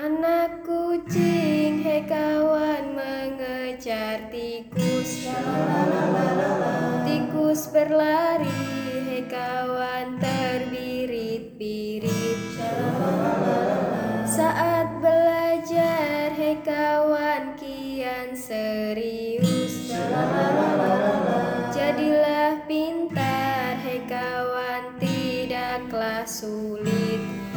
Anak kucing, hei kawan mengejar tikus. Tikus berlari, hei kawan terbirit-birit. Saat belajar, hei kawan kian serius. Jadilah pintar, hei kawan tidaklah sulit.